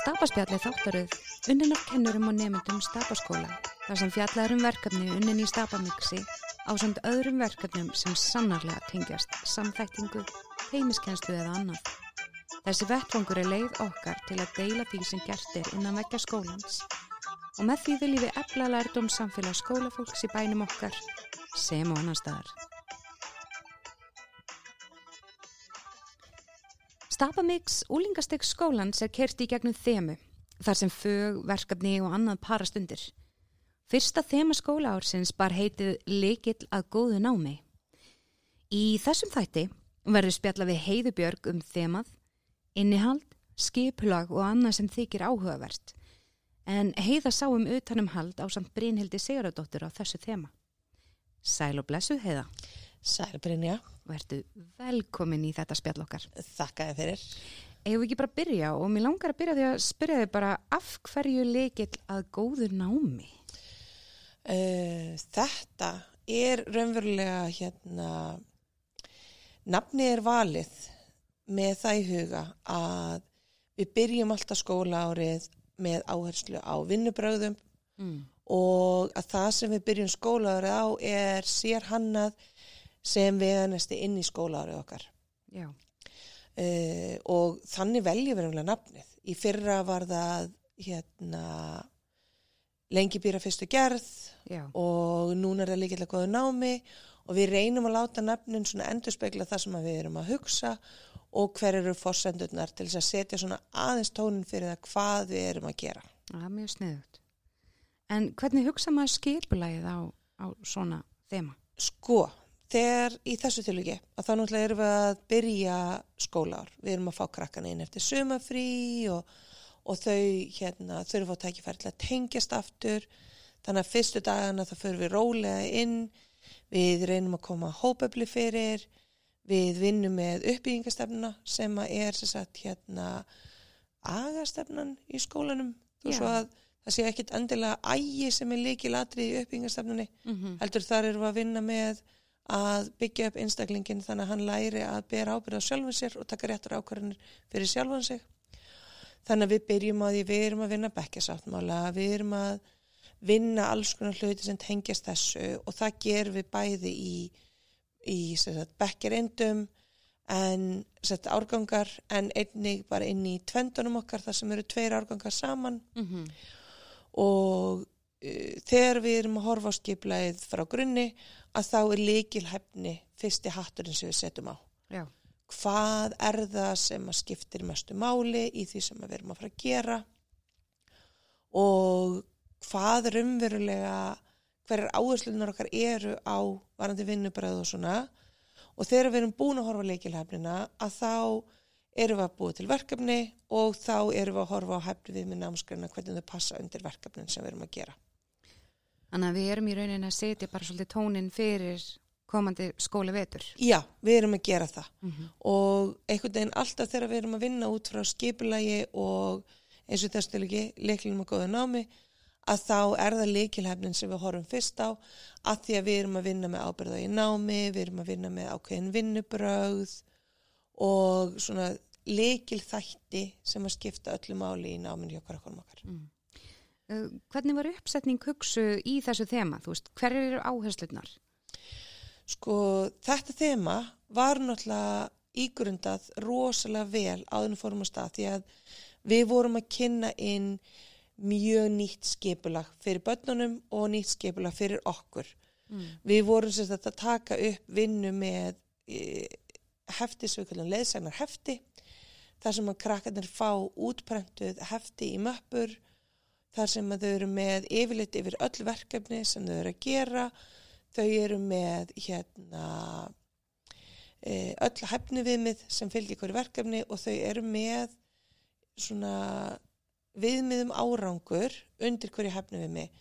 Stapaspjalli þáttaröð unnin af kennurum og nefndum stapaskóla þar sem fjallaður um verkefni unnin í stapamixi á samt öðrum verkefnum sem sannarlega tengjast samþæktingu, heimiskennslu eða annað. Þessi vettvangur er leið okkar til að deila því sem gert er innan vekja skólans og með því viljum við efla lærdom samfélag skólafólks í bænum okkar sem og annar staðar. Stapamix úlingasteg skólans er kert í gegnum þemu, þar sem fög, verkefni og annað parast undir. Fyrsta þema skóla ársins bar heitið Lekill að góðu námi. Í þessum þætti verður spjalla við heiðubjörg um þemað, innihald, skiplag og annað sem þykir áhugavert. En heiða sáum utanum hald á samt Brynhildi Sigurðardóttur á þessu þema. Sæl og blessuð heiða. Sæl Brynja. Og ertu velkomin í þetta spjall okkar. Þakka þið fyrir. Eða ekki bara byrja og mér langar að byrja því að spyrja þið bara af hverju leikil að góðu námi? Uh, þetta er raunverulega hérna, nafni er valið með það í huga að við byrjum alltaf skóla árið með áherslu á vinnubröðum mm. Og að það sem við byrjum skóla árið á er sér hannað sem veganesti inn í skólaárið okkar uh, og þannig veljum við umlega nafnið. Í fyrra var það hérna, lengi býra fyrstu gerð Já. og núna er það eitthvað góðu námi og við reynum að láta nafnin endur spekla það sem við erum að hugsa og hver eru fórsendurnar til þess að setja svona aðeins tónin fyrir það hvað við erum að gera. Það er mjög sniðut. En hvernig hugsa maður skipulægið á, á svona þema? Sko, þegar í þessu tilviki að þá náttúrulega erum við að byrja skólar, við erum að fá krakkana inn eftir sumafrí og, og þau hérna, þurfum að til að tengjast aftur. Þannig að fyrstu dagana þá fyrir við rólega inn. Við reynum að koma hópefli fyrir. Við vinnum með uppbyggingarstefnuna sem er sem sagt hérna agastefnan í skólanum. Þú svo að það sé ekkit endilega ægi sem er líkil atrið í uppbyggingarstefnunni mm -hmm. heldur þar eru við að vinna með að byggja upp einstaklingin þannig að hann læri að bera ábyrða sjálfum sér og taka réttur ákvarðanir fyrir sjálfum sig. Þannig að við byrjum að því við erum að vinna bekkjasáttmála, við erum að vinna alls konar hluti sem tengjast þessu og það gerum við bæði í, í bekkjarindum en sett, árgangar en einnig bara inn í tvendunum okkar þar sem eru tveir árgangar saman mm -hmm. Og uh, þegar við erum að horfa á skipleið frá grunni að þá er líkilhæfni fyrsti hatturinn sem við setjum á. Já. Hvað er það sem að skiptir mestu máli í því sem við erum að fara að gera og hvað er umverulega, hverjar áherslunar okkar eru á varandi vinnubræðu og svona og þegar við erum búin að horfa líkilhæfnina að þá erum við að búa til verkefni og þá erum við að horfa á hæfni við með námskræna hvernig þau passa undir verkefnin sem við erum að gera. Þannig að við erum í rauninni að setja bara svolítið tónin fyrir komandi skóli vetur. Já, við erum að gera það mm -hmm. og einhvern veginn alltaf þegar við erum að vinna út frá skipulagi og eins og þessu leiklinum og góða námi að þá er það leikilhefnin sem við horfum fyrst á að því að við erum að vinna með ábyrða í námi, við erum að vinna með ákveðin vinnubröð og svona leikilþætti sem að skipta öllu máli í náminn hjá okkar okkur um okkar. Mm. Eh, hvernig var uppsetning hugsu í þessu þema? Þú veist, hver eru áherslunar? Sko, þetta þema var náttúrulega ígrundað rosalega vel áðurinn fórum á stað því að við vorum að kynna inn mjög nýtt skipulag fyrir börnunum og nýtt skipulag fyrir okkur. Mm. Við vorum sagt að taka upp vinnu með e, hefti, svo við kallum leðsagnar hefti, þar sem að krakkarnir fá útprentuð hefti í möppur þar sem þau eru með yfirleitt yfir öll verkefni sem þau eru að gera. Þau eru með hérna e, öll hefni viðmið sem fylgir hverju verkefni og þau eru með svona viðmiðum árangur undir hverju hefni viðmið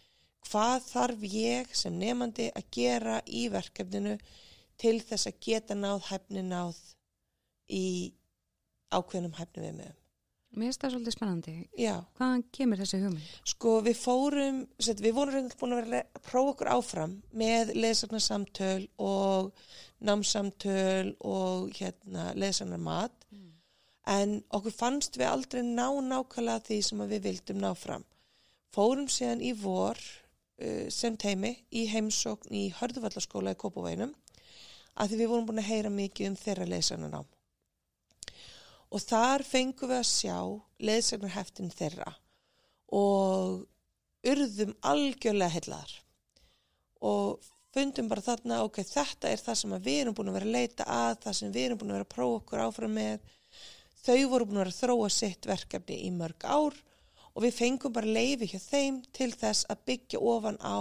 hvað þarf ég sem nefandi að gera í verkefninu til þess að geta náð hefni náð í ákveðnum hefni viðmiðum Mér finnst það svolítið spennandi. Já, Hvaðan kemur þessi hugmynd? sko við fórum, set, við vorum reyndar búin að vera að prófa okkur áfram með leðsarnarsamtöl og námsamtöl og hérna leðsarnarmat en okkur fannst við aldrei ná nákvæmlega því sem við vildum ná fram. Fórum síðan í vor uh, sem teimi í heimsókn í Hörðuvallaskóla í Kópavænum að því við vorum búin að heyra mikið um þeirra leðsarnarnám. Og þar fengum við að sjá leðsagnarheftin þeirra og urðum algjörlega hellaðar og fundum bara þarna, ok, þetta er það sem við erum búin að vera að leita að, það sem við erum búin að vera að prófa okkur áfram með. Þau voru búin að vera að þróa sitt verkefni í mörg ár og við fengum bara leifi hjá þeim til þess að byggja ofan á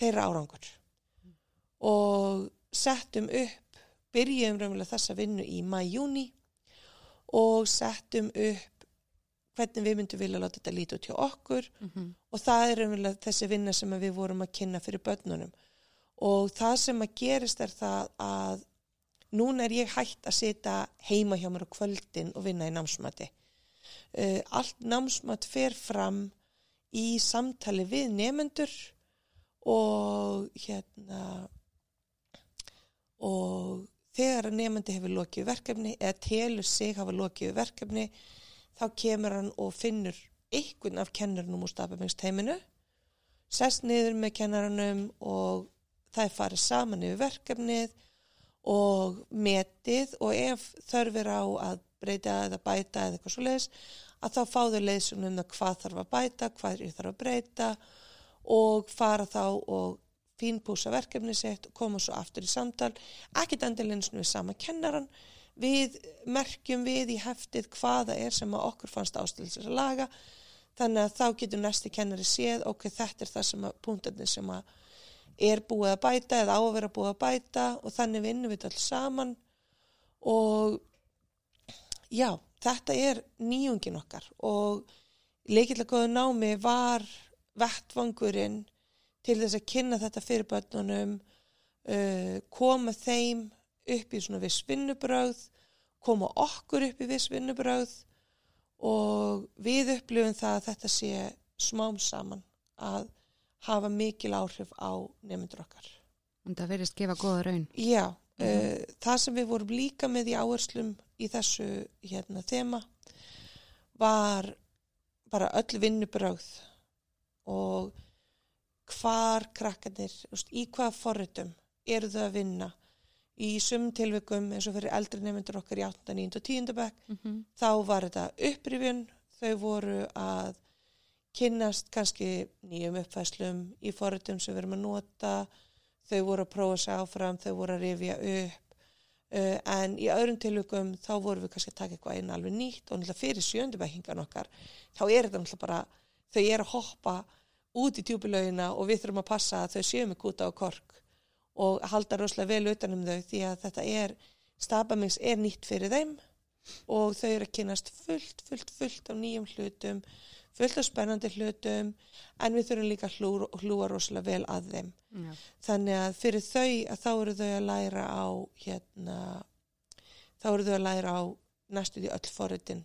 þeirra árangur. Og settum upp, byrjum raunverulega þessa vinnu í mæjúni og settum upp hvernig við myndum vilja láta þetta út hjá okkur. Og það er raunverulega þessi vinna sem við vorum að kynna fyrir börnunum. Og það sem að gerist er það að núna er ég hægt að sita heima hjá mér á kvöldin og vinna í námsmati. Uh, allt námsmat fer fram í samtali við nefendur og hérna og þegar að nefandi hefur lokið verkefni eða telur sig hafa lokið verkefni þá kemur hann og finnur einhvern af kennarunum úr stafamengsteiminu sest niður með kennaranum og það farið saman yfir verkefnið og metið og ef þörfir á að breyta eða bæta eða eitthvað svo leiðis að þá fá þau leiðsum um það hvað þarf að bæta, hvað þarf að breyta og fara þá og fínpúsa verkefni sitt og koma svo aftur í samtal, ekkit endilins við sama kennaran, við merkjum við í heftið hvaða er sem að okkur fannst ástæðis að laga, þannig að þá getur næsti kennari séð, ok, þetta er það sem að punktarnir sem að er búið að bæta eða á að vera búið að bæta og þannig vinnum við alls saman. Og já, þetta er nýjungin okkar og leikilega góðu námi var vettvangurinn til þess að kynna þetta fyrir börnunum, uh, koma þeim upp í svona viss vinnubröð, koma okkur upp í viss vinnubröð og við upplifum það að þetta sé smám saman að hafa mikil áhrif á nefndur okkar. Og það verðist gefa góða raun. Já, uh, það sem við vorum líka með í áherslum í þessu hérna þema var bara öll vinnubröð og hvar krakkanir, í hvaða forritum eru þau að vinna í sumum tilvikum eins og fyrir eldri nefndur okkar í 8. 9. og 10. bekk Mm -hmm. þá var þetta upprifjun þau voru að kynnast kannski nýjum uppfæslum í forritum sem við erum að nota þau voru að prófa sig áfram þau voru að rifja upp uh, en í öðrum tilvikum þá voru við kannski að taka eitthvað inn alveg nýtt og náttúrulega fyrir sjöndubækingan okkar þá er þetta náttúrulega bara þau eru að hoppa út í tjúbilögina og við þurfum að passa að þau séu með kúta og kork og halda rosalega vel utanum þau því að þetta er, stabamings er nýtt fyrir þeim og þau eru að kynast fullt, fullt, fullt af nýjum hlutum, fullt af spennandi hlutum en við þurfum líka að hlúa, hlúa rosalega vel að þeim. Já. Þannig að fyrir þau að þá eru þau að læra á hérna, þá eru þau að læra á næstu því öll forritin.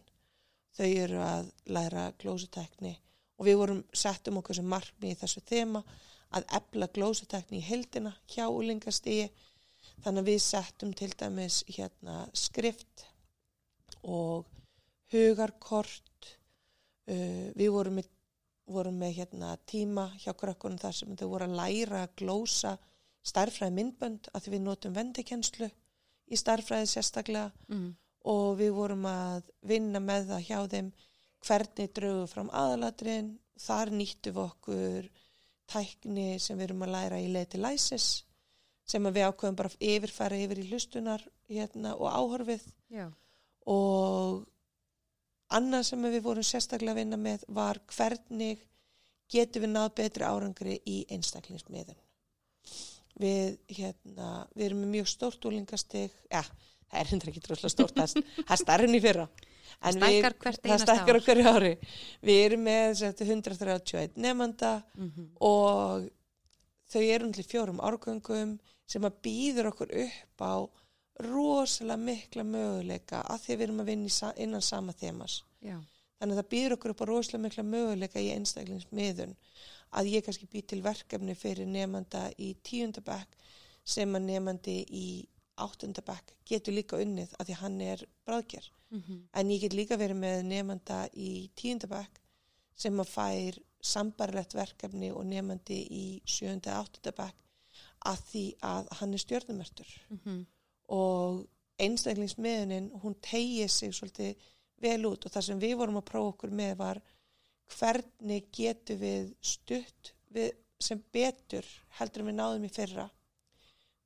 Þau eru að læra glósutekni og við vorum settum okkur sem markmi í þessu þema að ebla glósutekni í heldina hjá úlingastíi þannig að við settum til dæmis hérna skrift og hugarkort. Uh, við vorum með, vorum með hérna tíma hjá krökkunum þar sem þau voru að læra að glósa starfræði myndbönd að því við notum vendikenslu í starfræði sérstaklega. Mm. og við vorum að vinna með það hjá þeim hvernig draugu fram aðalatriðin þar nýttum við okkur tækni sem við erum að læra í leið til læsis sem við ákveðum bara yfirfæra yfir í hlustunar hérna, og áhorfið Já. og annað sem við vorum sérstaklega að vinna með var hvernig getum við náð betri árangri í einstaklingsmiðun. Við, hérna, við erum með mjög stórt úlingastig, ja, það er hendur ekki droslega stórt, það er starfinn í fyrra. En við- Það einasta stækkar hverju ári. Við erum með þetta, 131 nefnda Mm og þau eru náttúrulega í fjórum árgöngum sem að býður okkur upp á rosalega mikla möguleika að því við erum að vinna innan sama þemas. Já. Þannig að það býður okkur upp á rosalega mikla möguleika í einstaklingsmiðun að ég kannski bý til verkefni fyrir nefnda í tíundabæk sem að nefnandi í áttundabæk getur líka unnið að því hann er bráðger. Mm En ég get líka verið með nefnda í tíundabæk sem að fær sambarlegt verkefni og nefnandi í sjönda áttundabæk að því að hann er stjórnumertur -hmm. og einstaklingsmiðunin hún tegið sig svolítið vel út og það sem við vorum að prófa okkur með var hvernig getum við stutt við, sem betur heldur við náðum í fyrra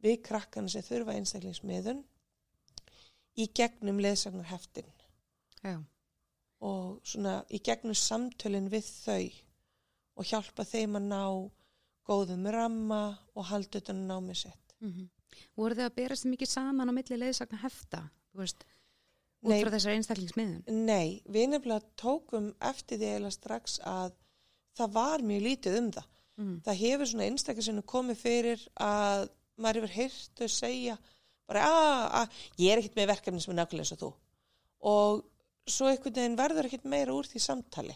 við krakkana sem þurfa einstaklingsmiðun í gegnum leðsagnarheftin og svona í gegnum samtölin við þau og hjálpa þeim að ná góðum ramma og halda utan að námi sitt. Mm Voru þið að berast mikið saman á milli leiðsagna hefta, þú veist, út Nei. frá þessar einstaklingsmiðun? Nei, við nefnilega tókum eftir því eiginlega strax að það var mjög lítið um það. Mm. Það hefur svona einstaklega sem komið fyrir að maður hefur heyrt þau segja bara að, að ég er ekkert með verkefni sem er nákvæmlega eins og þú. Og svo einhvern veginn verður ekkert meira úr því samtali.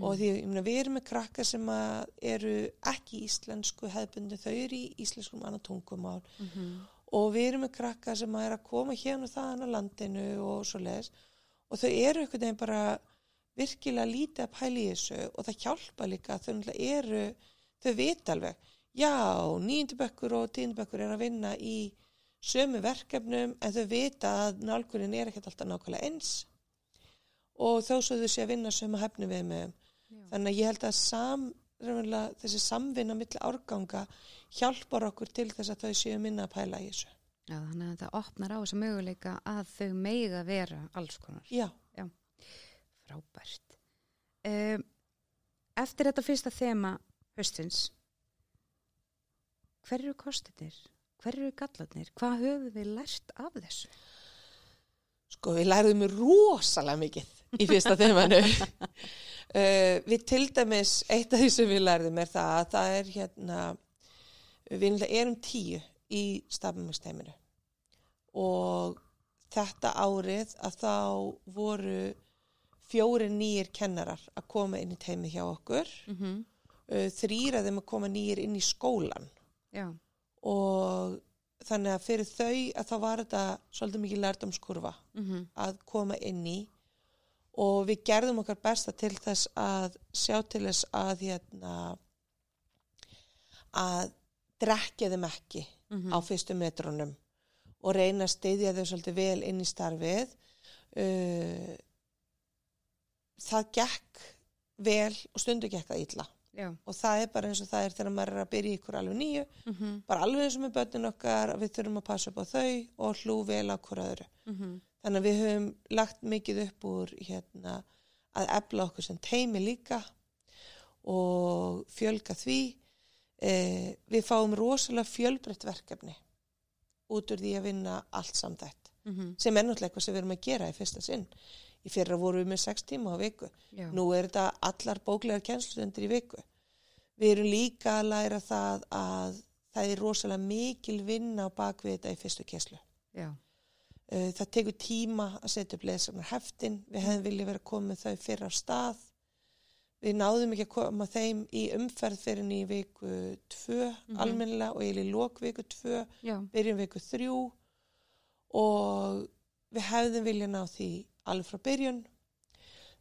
Og því meina, við erum með krakka sem að eru ekki íslensku hefðbundi, þau eru í íslenskum annað tungumál Mhm. og við erum með krakka sem að er að koma hérna þaðan á landinu og svo leiðis og þau eru einhvern veginn bara virkilega lítið að pæla í þessu og það hjálpa líka að þau eru, þau vita alveg, já, nýjendubökkur og tíundubökkur er að vinna í sömu verkefnum en þau vita að nálgunin er ekkert alltaf nákvæmlega eins og þó svo þau sé að vinna sömu hefni við með Já. þannig að ég held að sam, þessi samvinna milli árganga hjálpar okkur til þess að þau séu minna að pæla í þessu. Já, þannig að það opnar á þessa möguleika að þau meiga vera alls konar. Já, Frábært. Um, eftir þetta fyrsta þema höstins, hver eru kostinir? Hver eru gallarnir? Hvað höfum við lært af þessu? sko við læriðum rosalega mikið í fyrsta þemanu. uh, við til dæmis, eitt af því sem við læriðum er það að það er hérna, við erum tíu í stafnumstæminu og þetta árið að þá voru fjóri nýjir kennarar að koma inn í teimi hjá okkur, Mm -hmm. þrýr að þeim að koma nýjir inn í skólan Já, og þannig að fyrir þau að þá var þetta svolítið mikið lærdomskurfa mm að koma inn í. Og við gerðum okkar besta til þess að sjá til þess að hérna að drekja þeim ekki Mhm. á fyrstu metrunum og reyna að styðja þau svolítið vel inn í starfið. Uh, það gekk vel og stundu gekk það illa já. og það er bara eins og það er þegar maður er að byrja ykkur alveg nýju Mm -hmm. bara alveg eins og með börnin okkar við þurfum að passa upp á þau og hlú vel á hver öðru. Þannig að við höfum lagt mikið upp úr hérna, að efla okkur sem teimi líka og fjölga því. Eh, við fáum rosalega fjölbreytt verkefni út úr því að vinna allt samdætt Mm sem er náttúrulega eitthvað sem við erum að gera í fyrsta sinn. Í fyrra vorum við með sex tíma á viku. Já. Nú er þetta allar bóklegar kennslustundir í viku. Við erum líka að læra það að það er rosalega mikil vinna á bakvið þetta í fyrstu. Já. Uh, Það tekur tíma að setja upp leðsagnar heftin. Við hefðum viljað vera komið þau fyrir af stað. Við náðum ekki að koma þeim í umferð fyrir í viku tvö Mhm. almennilega og eiginlega í lok viku tvö, Já. byrjum viku þrjú og við hefðum viljað ná því alveg frá byrjun.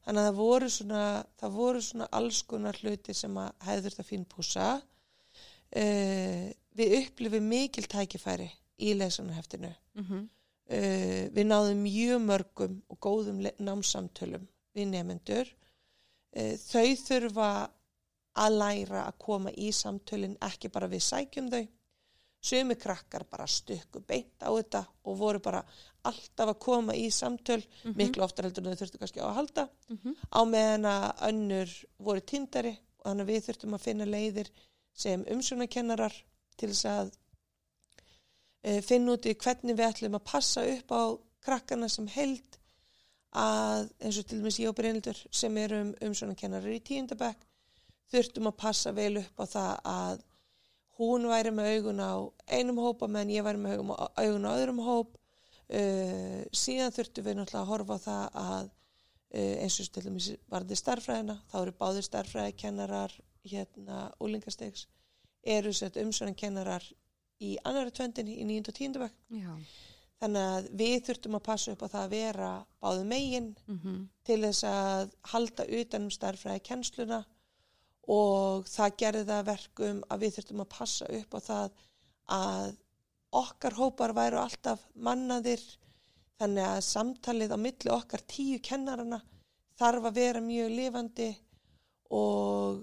Þannig að það voru svona, það voru svona alls konar hluti sem að hefður þetta fín púsa. Uh, við upplifum mikil tækifæri í lesanarheftinu. Mm Uh, við náðum mjög mörgum og góðum námsamtölum við nefnendur. Uh, þau þurfa að læra að koma í samtölin ekki bara við sækjum þau. Sumi krakkar bara stukku beint á þetta og voru bara alltaf að koma í samtöl, miklu oftar heldur en þau þurftu kannski á að halda. Mhm. Á meðan að önnur voru tindari og þannig að við þurftum að finna leiðir sem umsjónakennarar til þess að uh, finna út í hvernig við ætlum að passa upp á krakkana sem held að eins og til dæmis ég og Brynildur sem erum umsjónakennarar í tíundabæk þurftum að passa vel upp á það að hún væri með augun á einum hópa meðan ég væri með augun á, öðrum hóp uh, síðan þurftum við náttúrulega að horfa á það að uh, eins og til dæmis varði starffræðina, þá eru báðir starffræðikennarar hérna úlingastegs, eru sett umsvörinkennarar í annara tvöndinni í 9. og 10. bekk. Já. Þannig að við þurftum að passa upp á það að vera báðu megin Mm til þess að halda utanum starffræði kennsluna og það gerði það að verkum að við þurftum að passa upp á það að okkar hópar væru alltaf mannaðir þannig að samtalið á milli okkar tíu kennarana þarf að vera mjög lifandi og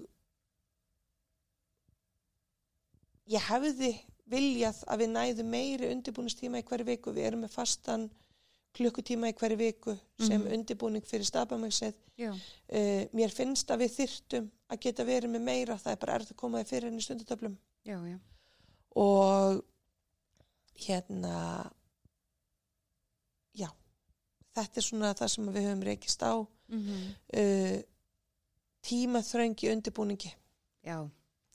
ég hefði viljað að við næðum meiri undirbúinistíma í hverju viku. Við erum með fastan klukkutíma í hverju viku sem Mhm. undirbúning fyrir stafamæksið. Já. Uh, mér finnst að við þyrtum að geta verið með meira. Það er bara erfitt að koma því fyrir henni stundutöflum. Og hérna, já, þetta er svona það sem við höfum reykist á. Mm Uh, tímaþröngi undirbúningi. Já.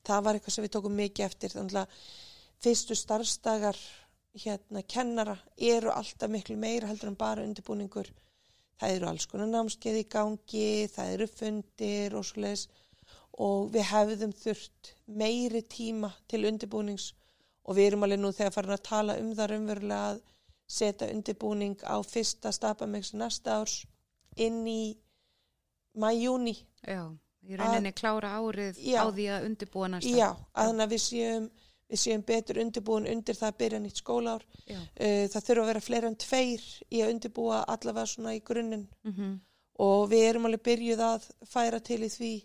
það var eitthvað sem við tókum mikið eftir þannig að fyrstu starfsdagar hérna kennara eru alltaf miklu meira heldur en bara undirbúningur það eru alls konar námskeið í gangi það eru fundir og svo leiðis og við hefðum þurft meiri tíma til undirbúnings og við erum alveg nú þegar farin að tala um það raunverulega að setja undirbúning á fyrsta stapamix næsta árs inn í mæjúni Já. Í rauninni klára árið Já. á því að undirbúa næsta. Já, að þannig að við séum, við séum betur undirbúin undir það að byrja nýtt skólaár. Uh, það þurfa að vera fleira en tveir í að undirbúa allavega svona í grunninn Mm og við erum alveg byrjuð að færa til í því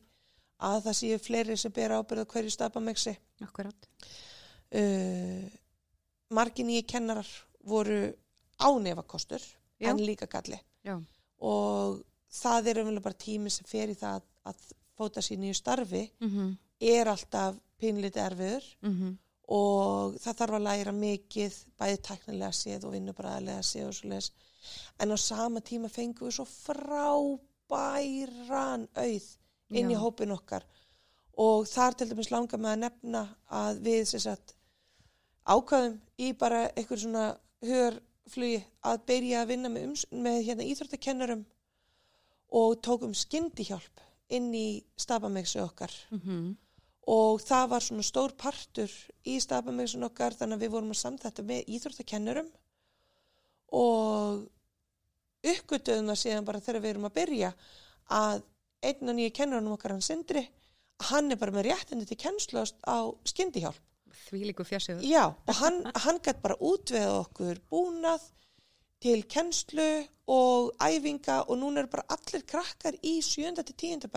að það séu fleiri sem bera ábyrða hverju. Akkurat. Uh, margin nýju kennarar voru ánefakostur en líka galli Já. og það er umvel bara tími sem fer í það að fóta sér nýju starfi Mm er alltaf pínlítið erfiður -hmm. Og það þarf að læra mikið bæði tæknilega séð og vinnubræðilega séð og svo leis en á sama tíma fengum við svo frábæran auð inn í Já. hópin okkar. Og þar til dæmis langar með að nefna að við sagt ákvaðum í bara einhver svona hugarflugi að byrja að vinna með, með hérna, íþróttakennarum og tókum skyndihjálp inn í stafamegsu okkar. Mm og það var svona stór partur í stafamegsun okkar þannig að við vorum að samþætta með íþróttakennurum og uppgötuðum það síðan bara þegar við erum að byrja að einn og nýju kennurunum okkar hann Sindri hann er bara með réttindi til kennslust á skyndihjálp Því líku fjarsögur. Já, og hann, hann gætt bara útveða okkur búnað til kennslu og æfinga og núna eru bara allir krakkar í sjönda til tíunda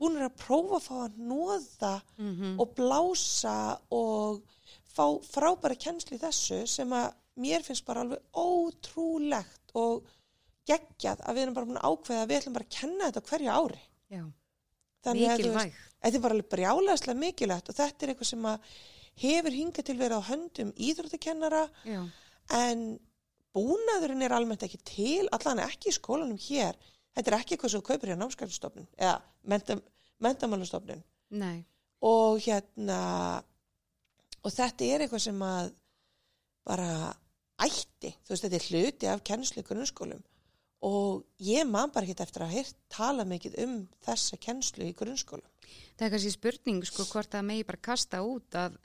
bekk búin að prófa að fá að nóða Mm og blása og fá frábæra kennslu í þessu sem að mér finnst bara alveg ótrúlegt og geggjað að við erum bara búin að ákveða að við ætlum bara að kenna þetta hverju ári. Já. Þannig að þú veist, Mikilvæg. þetta er bara alveg brjálæðislega mikilvægt og þetta er eitthvað sem að hefur hingað til verið á höndum íþróttakennara Já. en búnaðurinn er almennt ekki til, allan ekki í skólanum hér. Þetta er ekki eitthvað sem þú kaupir hjá námskælustofnun eða mentam, mentamálustofnun Nei. og hérna og þetta er eitthvað sem að bara ætti, þú veist, þetta er hluti af kennslu grunnskólum og ég man bara ekki eftir að heyrt tala mikið um þessa kennslu í grunnskólum. Það er kannski spurning sko hvort það megi bara kasta út að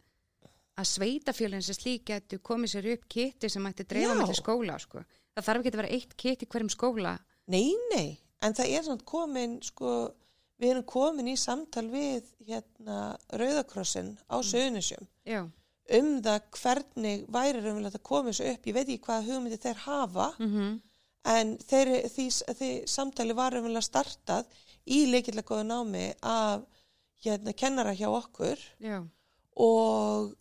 að sveitafjölinn sem slík getur komið sér upp kitti sem ætti dreifa Já. með til skóla sko. Það þarf ekki að vera eitt kitt í hverjum skóla. Nei, nei, en það er samt komin, sko, við erum komin í samtal við hérna Rauðakrossin á Söðunisjum Já. um það hvernig væri raunverulegt að koma þessu upp. Ég veit ekki hvaða hugmyndi þeir hafa, Mm en þeir, því, því samtali var raunverulega startað í leikilega góða námi af hérna kennara hjá okkur Já. og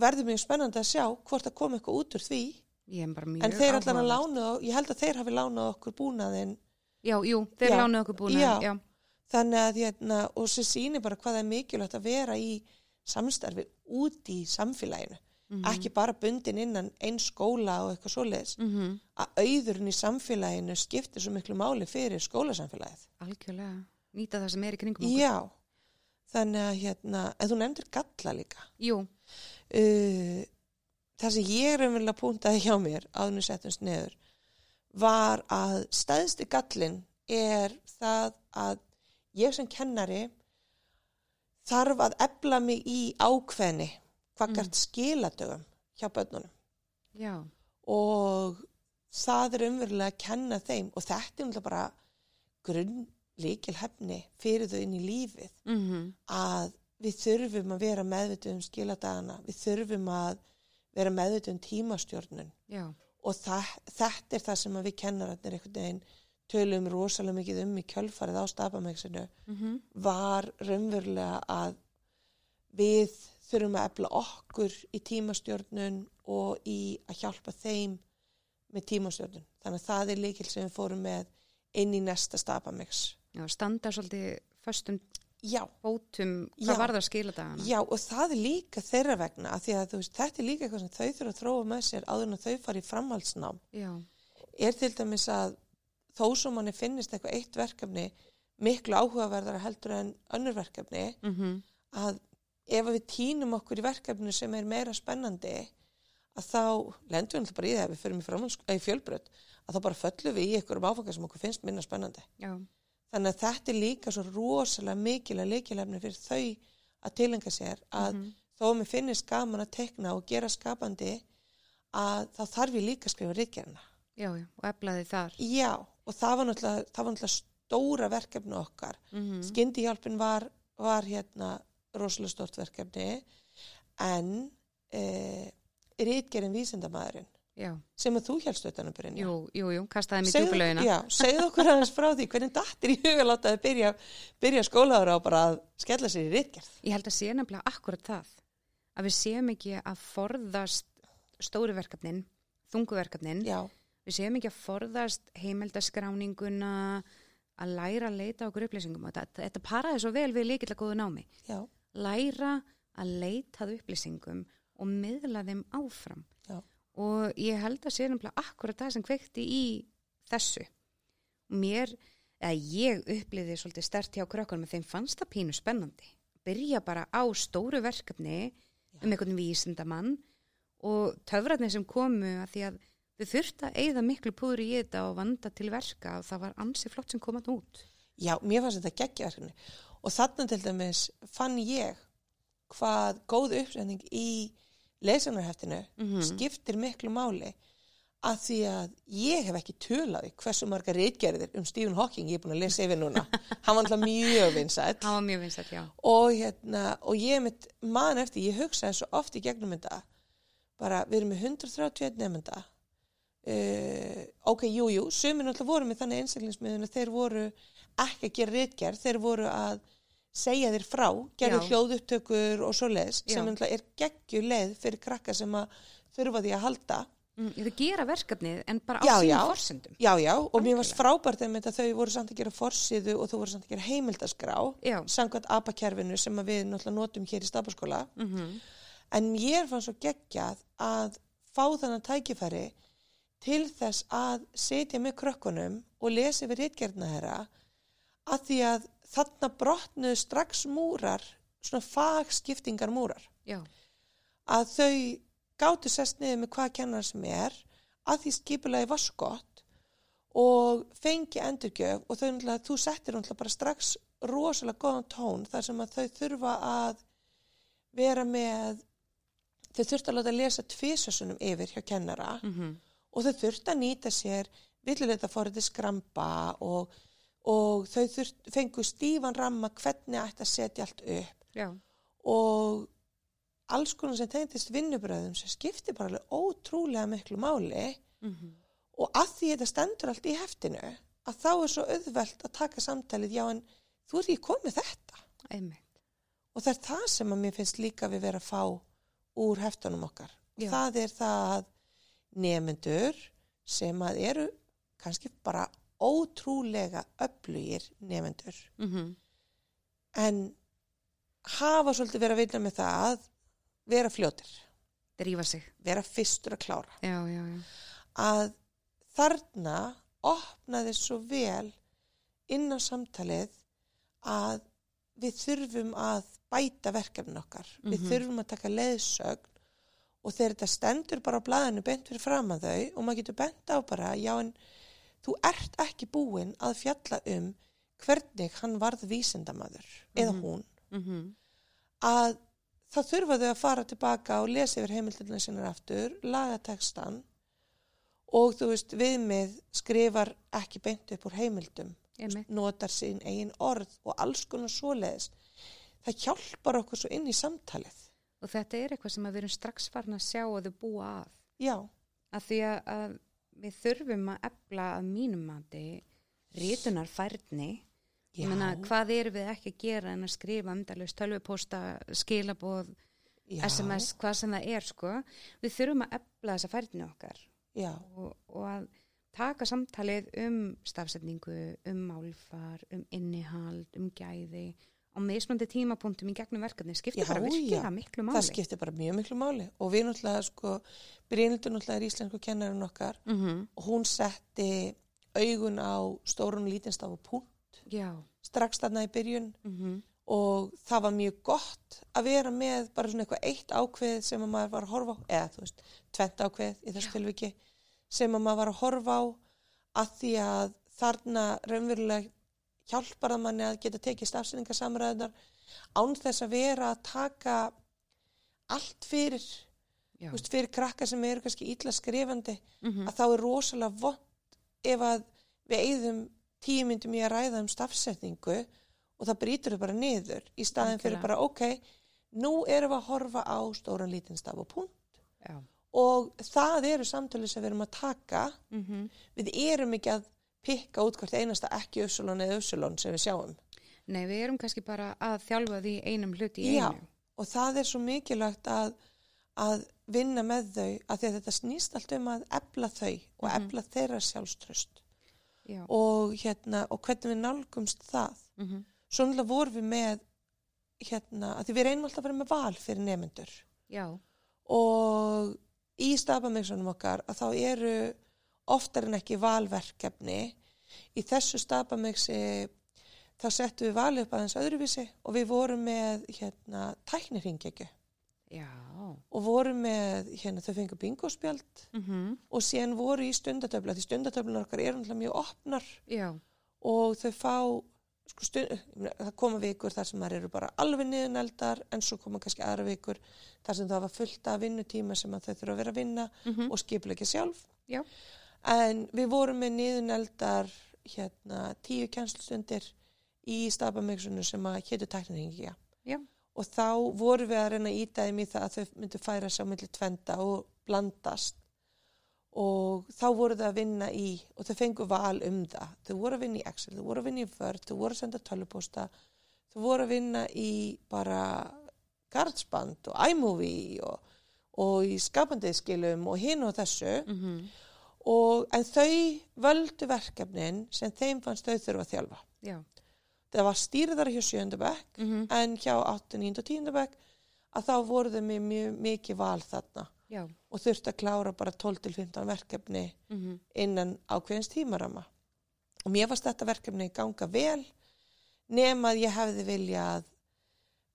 verður mjög spennandi að sjá hvort að koma eitthvað út úr því. En þeir allan að lána, ég held að þeir hafi lánað okkur búnaðinn Já, jú, þeir Já. lánuðu okkur búin Já. Já. þannig að hérna, og sem sýnir bara hvað er mikilvægt að vera í samstarfi út í samfélaginu Mhm. ekki bara bundin innan einn skóla og eitthvað svoleiðis Mm að auðurinn í samfélaginu skiptir svo miklu máli fyrir skólasamfélagið Algjörlega. Nýta það sem er í kringum okkur. já, þannig að hérna en þú nefndir galla líka Jú. uh, það sem ég raunverulega púntaði hjá mér áðunum settumst neður var að stæðsti gallin er það að ég sem kennari þarf að ebla mig í ákveðni hvað Mm. gert skiladögum hjá börnunum. Já, og það er umverulega að kenna þeim og þetta er umverulega bara grunn líkilhefni fyrir þau inn í lífið. Mm að við þurfum að vera meðvituð um skiladagana, við þurfum að vera meðvituð um tímastjórnun. Já, og það, þetta er það sem við kennararnir einhvern veginn tölum rosalega mikið um í kjölfarið á stafamæksinu mm var raunverulega að við þurfum að efla okkur í tímastjórnun og í að hjálpa þeim með tímastjórnun. Þannig að það er líkil sem við fórum með inn í næsta stafamæks. já, standa svolítið föstum Já, bótum Já. hvað var það skiladagana? já og það er líka þeirra vegna af því að veist, þetta er líka eitthvað sem þau þurfa að þróa með sér áður en að þau fari framhaldsnám. Já, er til dæmis að þó sem manni finnist eitthvað eitt verkefni miklu áhugaverðara heldur en önnur verkefni mm að ef við týnum okkur í verkefni sem er meira spennandi að þá lendum við alltaf bara í það ef við fyrir í fjölbröð að þá bara föllum við í einhverjum áfanga sem okkur finnst minna spennandi. já, Þannig að þetta er líka svo rosalega mikilega leikilefni fyrir þau að tilenga sér að Mhm. þó að mér finnist gaman að tekna og gera skapandi að þá þarf ég líka að skrifa ritgerina. já, já, og eflaði þar. Já, og það var náttúrulega, það var náttúrulega stóra verkefni okkar. Mm Skyndihjálpin var, var hérna rosalega stort verkefni en e, rítgerinn vísindamæðurinn Já, sem að þú helst utan að byrja. jú, jú, jú, kastaði mér djúbulauðina. Já, segðu okkur aðeins frá því hvernig dattir í huga látaði byrja, byrja skólaður á bara að skella sér í rítgerð. Ég held að sé nefnilega akkurat það að við séum ekki að forðast stóru verkefnin, þungu verkefnin, Já, við séum ekki að forðast heimildaskráninguna, að læra að leita okkur upplýsingum þetta, þetta paraði svo vel við líkilega góðu námi. já, Læra að leitað upplýsingum og miðla þeim áfram. Já, og ég held að sé nefnilega akkurat það sem kveikti í þessu. Mér, eða ég uppliði svolítið stert hjá krökkunum þeim fannst það pínu spennandi. Byrja bara á stóru verkefni um einhvern vísindamann og töfratni sem komu að því að þau þurftu að eigða miklu púður í þetta og vanda til verka og það var ansi flott sem komað út. Já, mér fannst þetta geggjaverkefni og þarna til dæmis fann ég hvað góð uppsending í lesanarheftinu Mhm. skiptir miklu máli að því að ég hef ekki tölaði hversu marga reitgerðir um Stephen Hawking ég er búin að lesa yfir núna. Hann var alltaf mjög vinsætt og hérna, og ég mitt man eftir, ég hugsaði svo oft í gegnum þetta bara, við erum með 131 nefnda uh, ok, jú, jú sömur náttúrulega voru með þannig einstaklingsmiðun að þeir voru ekki að gera reitgerð þeir voru að segja þér frá gerðu Já. hljóðupptökur og svo leiðis Já. sem er geggju leið fyrir krakka sem að þurfa því að halda mm, þau gera verkefnið en bara á Já, sínum já. já, og mér varst frábært að þau voru samt að gera forsiðu og þau voru samt að gera heimildaskrá samkvæmt APA-kerfinu sem við náttúrulega notum hér í stafaskóla mm en mér fann svo geggjað að fá þannig tækifæri til þess að setja með krökkunum og lesa yfir reitgerðna þeirra að því að þarna brotnuðu strax múrar, svona fagskiptingar múrar já, að þau gátu sest niður með hvað kennar sem er að því skipulagi var skott og fengi endurgjöf og þau náttúrulega, þú settir náttúrulega bara strax rosalega góðan tón þar sem að þau þurfa að vera með þau þurftu að láta lesa tvisasunum yfir hjá kennara mm og þau þurftu að nýta sér villuleita fórið skrampa og, og þau þurft, fengu stífan ramma hvernig ætti að setja allt upp. Já, og alls konar sem tegndist vinnubröðum sem skipti bara alveg ótrúlega miklu máli. Mm og að því þetta stendur allt í heftinu að þá er svo auðvelt að taka samtalið já en þú ert ekki komið þetta. Einmitt. Og það er það sem að mér finnst líka við vera að fá úr heftunum okkar. Já. það er það að nemyndur sem að eru kannski bara ótrúlega öflugir nemyndur mm en hafa svolítið verið að vilja með það að vera sig. Vera fyrstur að klára. Já, já, já, að þarna opnaði svo vel inn á samtalið að við þurfum að bæta verkefnin okkar. Við Mhm. þurfum að taka leiðsögn og þegar þetta stendur bara á blaðinu bent fyrir fram að þau og maður getur bent á bara, já en þú ert ekki búin að fjalla um hvernig hann varð vísindamaður eða hún Mm að það þurfa þau að fara tilbaka og lesa yfir heimildinu sinna aftur, laga textan og þú veist viðmið skrifar ekki beint upp úr heimildum, Einmitt. notar sín eigin orð og alls konar svoleiðis. Það hjálpar okkur svo inn í samtalið. Og þetta er eitthvað sem við erum strax farin að sjá og þau búa að. Já, Af því að, að við þurfum að efla að mínum mati rítunar færni. meina, hvað erum við ekki að gera en að skrifa umdalust, tölvupósta, skilaboð, já, SMS, hvað sem það er, sko. Við þurfum að efla þessa færni okkar og, og að taka samtalið um stafsetningu, um málfar, um innihald, um gæði á mismandi tímapunktum í gegnum verkefni skiptir Já, bara virkilega miklu máli. það skiptir bara mjög miklu máli. Og við náttúrulega sko, Brynildur náttúrulega er íslensku kennarinn okkar. Mm -hmm. og hún setti augun á stórun lítinstaf og punkt Já. strax þarna í byrjun. Mm og það var mjög gott að vera með bara svona eitthvað eitt ákveð sem að maður var að horfa á, eða þú veist, tvent ákveð í þessu tilviki sem að maður var að horfa á. Að því að þarna raunverulega hjálpar að manni að geta tekið stafsynningarsamræðunar án þess að vera að taka allt fyrir, veist, fyrir krakka sem eru kannski illa skrifandi Mm að þá er rosalega vond ef að við eigðum tíu myndum í að ræða um stafsetningu og það brýtur þau bara niður í staðin fyrir bara ok, nú erum við að horfa á stóran lítinn staf og punkt Já. og það eru samtölu sem við erum að taka. Mm við erum ekki að pikka út hvort einasta ekki öfsulón eða öfsulón sem við sjáum Nei, við erum kannski bara að þjálfa því einum hluti í Já. einu. og það er svo mikilvægt að, að vinna með þau að því að þetta snýst allt um að efla þau og Mhm. efla þeirra sjálfströst Já. og, hérna, og hvernig við nálgumst það Mm svo náttúrulega vorum við með hérna, að því við reynum alltaf að vera með val fyrir nemyndur Já. og í stafamixunum okkar að þá eru oftar en ekki valverkefni í þessu stafamixi þá settum við valið upp aðeins öðruvísi og við vorum með hérna tæknirringekju Já. og vorum með hérna þau fengur bingospjald Mm og síðan voru í stundatöfla því stundatöflunar okkar eru náttúrulega mjög opnar Já. og þau fá sko, stund, það koma vikur þar sem þær eru bara alveg niðuneldar en svo koma kannski aðra vikur þar sem það var fullt af vinnutíma sem þau þurfa að vera að vinna Mm og skipla ekki sjálf Já. En við vorum með niðuneldar hérna tíu kjænslustundir í stafamixunu sem að hétu tæknirhingja Já. og þá vorum við að reyna að íta þeim í það að þau myndu færa á milli tvenda og blandast. Og þá voru þau að vinna í og þau fengu val um það. Þau voru að vinna í Excel, þau voru að vinna í Word þau voru að senda tölupósta þau voru að vinna í bara gardsband og iMovie og, og í skapandiðskilum og hinn og þessu. Mm og, en þau völdu verkefnin sem þeim fannst þau þurfa að þjálfa Já. það var stýrðara hjá sjöndabæk Mm en hjá 8, 9 og 10 bekk að þá voru þau með mjög mikið val þarna Já. og þurfti að klára bara 12 til 15 verkefni Mm innan ákveðins tímarama og mér varst þetta verkefni ganga vel nema að ég hefði viljað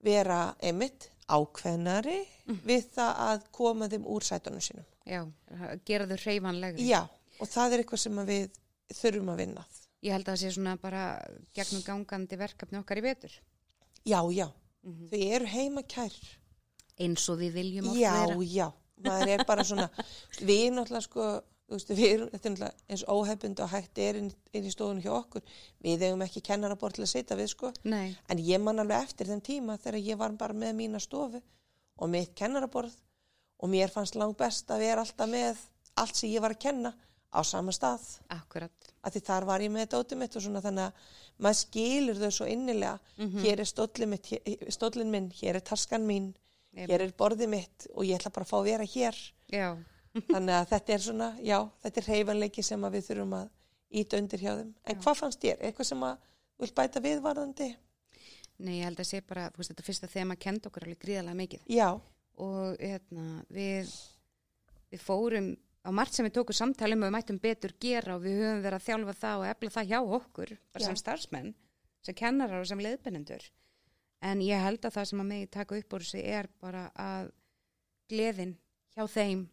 vera einmitt ákveðnari við það að koma þeim úr sætunum sínum. Já. Gera þau hreyfanlegri. Já, og það er eitthvað sem við þurfum að vinna. Ég held að það sé svona bara gegnum gangandi verkefni okkar í vetur. Já, já, Mm þau eru heima kær. Eins og við viljum oft Já, vera. já, maður er bara svona, við náttúrulega sko, þú veist, við erum, er náttúrulega eins óhefbund og hægt er inn, inn í stofunum hjá okkur, við hefum ekki kennarabort til að sitja við sko, Nei. en ég man alveg eftir þenn tíma þegar ég var bara með mína stofu og mitt kennaraborð og mér fannst langt best að vera alltaf með allt sem ég var að kenna á sama stað, Akkurat. að því þar var ég með dótið mitt og svona þannig að maður skilur þau svo innilega, hér er stóllin, mitt, hér, stóllin minn, hér er taskan mín, hér er borðið mitt og ég ætla bara að fá að vera hér. Já. Þannig að þetta er svona, já, þetta er reyfanleiki sem við þurfum að íta undir hjá þeim. En hvað fannst þér? Eitthvað sem að þú vilt bæta viðvarðandi? Nei, ég held að sé bara, þú veist, þetta fyrsta þema kend okkur alveg gríðarlega mikið. Já, Og hérna, við, við fórum á margt sem við tókum samtali um og við mættum betur gera og við höfum verið að þjálfa það og efla það hjá okkur, bara Já. sem starfsmenn, sem kennarar og sem leiðbennendur. En ég held að það sem að megi taka upp úr þessu er bara að gleðin hjá þeim,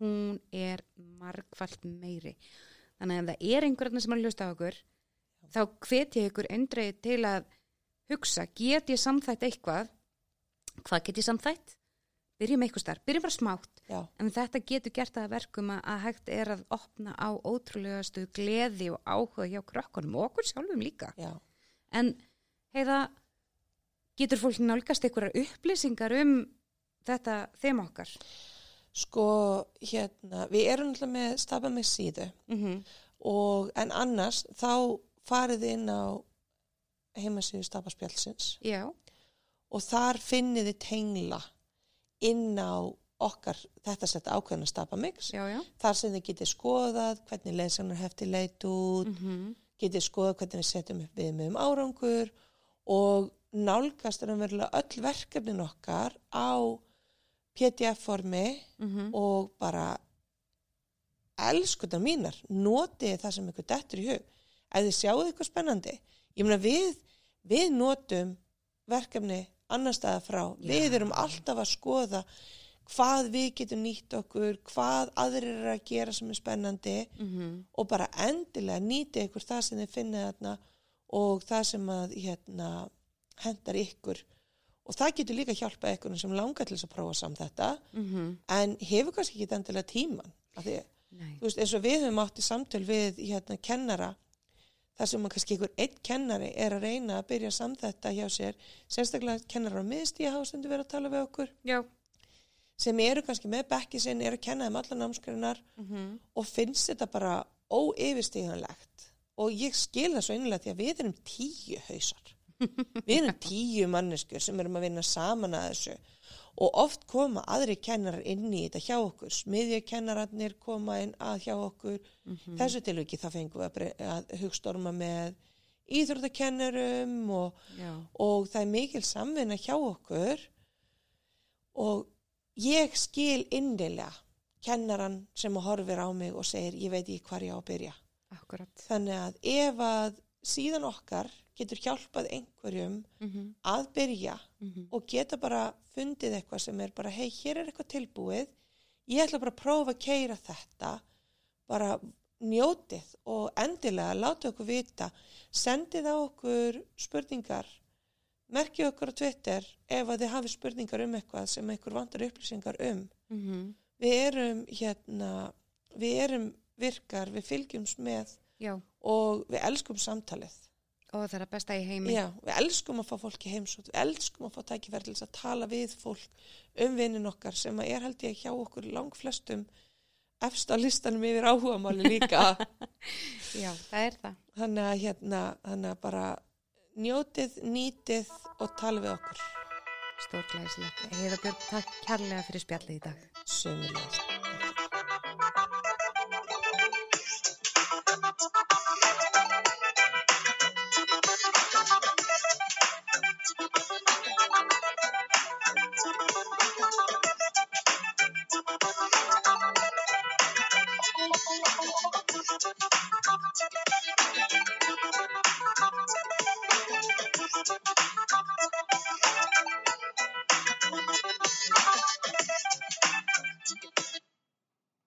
hún er margfalt meiri. Þannig að ef það er einhverjarna sem að hlusta á okkur, þá hvet ég ykkur eindreið til að hugsa, get ég samþætt eitthvað? Hvað get ég samþætt? Byrjum eitthvað starf, byrjum bara smátt. Já, En þetta getur gert að verkum að, að hægt er að opna á ótrúlegastu gleði og áhuga hjá krökkunum og okkur sjálfum líka. já, En heiða, getur fólk nálgast einhverjar upplýsingar um þetta þeim okkar? sko hérna, við erum alltaf með stafa með síðu Mm -hmm. og en annars þá farið inn á heimasíðu stafaspjálsins Já, og þar finnið þið tengla inn á okkar þetta sett ákveðna já. þar sem þið getið skoðað hvernig leysanar hefti leit út Mm -hmm. getið skoðað hvernig við setjum upp við með um árangur og nálgast er að verða öll verkefnin okkar á PDF-formi og bara elskunar mínar, notið það sem ykkur dettur í hug. Ef þið sjáu eitthvað spennandi, ég meina við, við notum verkefni annar staða frá. Við erum alltaf að skoða hvað við getum nýtt okkur, hvað aðrir eru að gera sem er spennandi Mhm. og bara endilega nýti ykkur það sem þið finnið þarna og það sem að hérna, hendar ykkur og það getur líka hjálpað ykkur sem langar til þess að prófa samt þetta Mhm. en hefur kannski ekki endilega tíman af því, Nei. þú veist, eins og við höfum átt í samtöl við hérna kennara þar sem kannski ykkur einn kennari er að reyna að byrja samt þetta hjá sér sérstaklega kennarar á miðstíja hafa stundu verið að tala við okkur. Já. sem eru kannski með bekki sinn, eru að kenna þeim allar námskrinar Mm og finnst þetta bara óyfirstíganlegt. Og ég skil það svo einlega því að við erum tíu hausar. Við erum tíu manneskur sem erum að vinna saman að þessu og oft koma aðri kennarar inn í þetta hjá okkur. Smiðjakennararnir koma inn að hjá okkur. Þessu tilviki þá fengum við að, hugstorma með íþróttakennarum og og það er mikil samvinna hjá okkur. Og ég skil innilega kennaran sem horfir á mig og segir ég veit ekki hvar ég á að byrja. Akkurat. Þannig að ef að síðan okkar getur hjálpað einhverjum Mm að byrja -hmm. og geta bara fundið eitthvað sem er bara hei, hér er eitthvað tilbúið, ég ætla bara að prófa að keira þetta, bara njótið og endilega láta okkur vita, sendið á okkur spurningar, merkið okkur á Twitter ef að þið hafi spurningar um eitthvað sem einhver vantar upplýsingar um. Mhm. Við erum hérna, við erum virkar, við fylgjumst með Já. og við elskum samtalið. Og það er að besta í heimi. Já, við elskum að fá fólk í heimsótt, við elskum að fá tækifæri til að tala við fólk um vinnin okkar sem er held ég hjá okkur lang flestum efst á listanum yfir áhugamáli líka. Já, það er það. þannig að hérna, þannig að bara njótið, nýtið og tala við okkur. Stórglæsilegt. Heiða Björn, takk kærlega fyrir spjallið í dag. Sömulegast.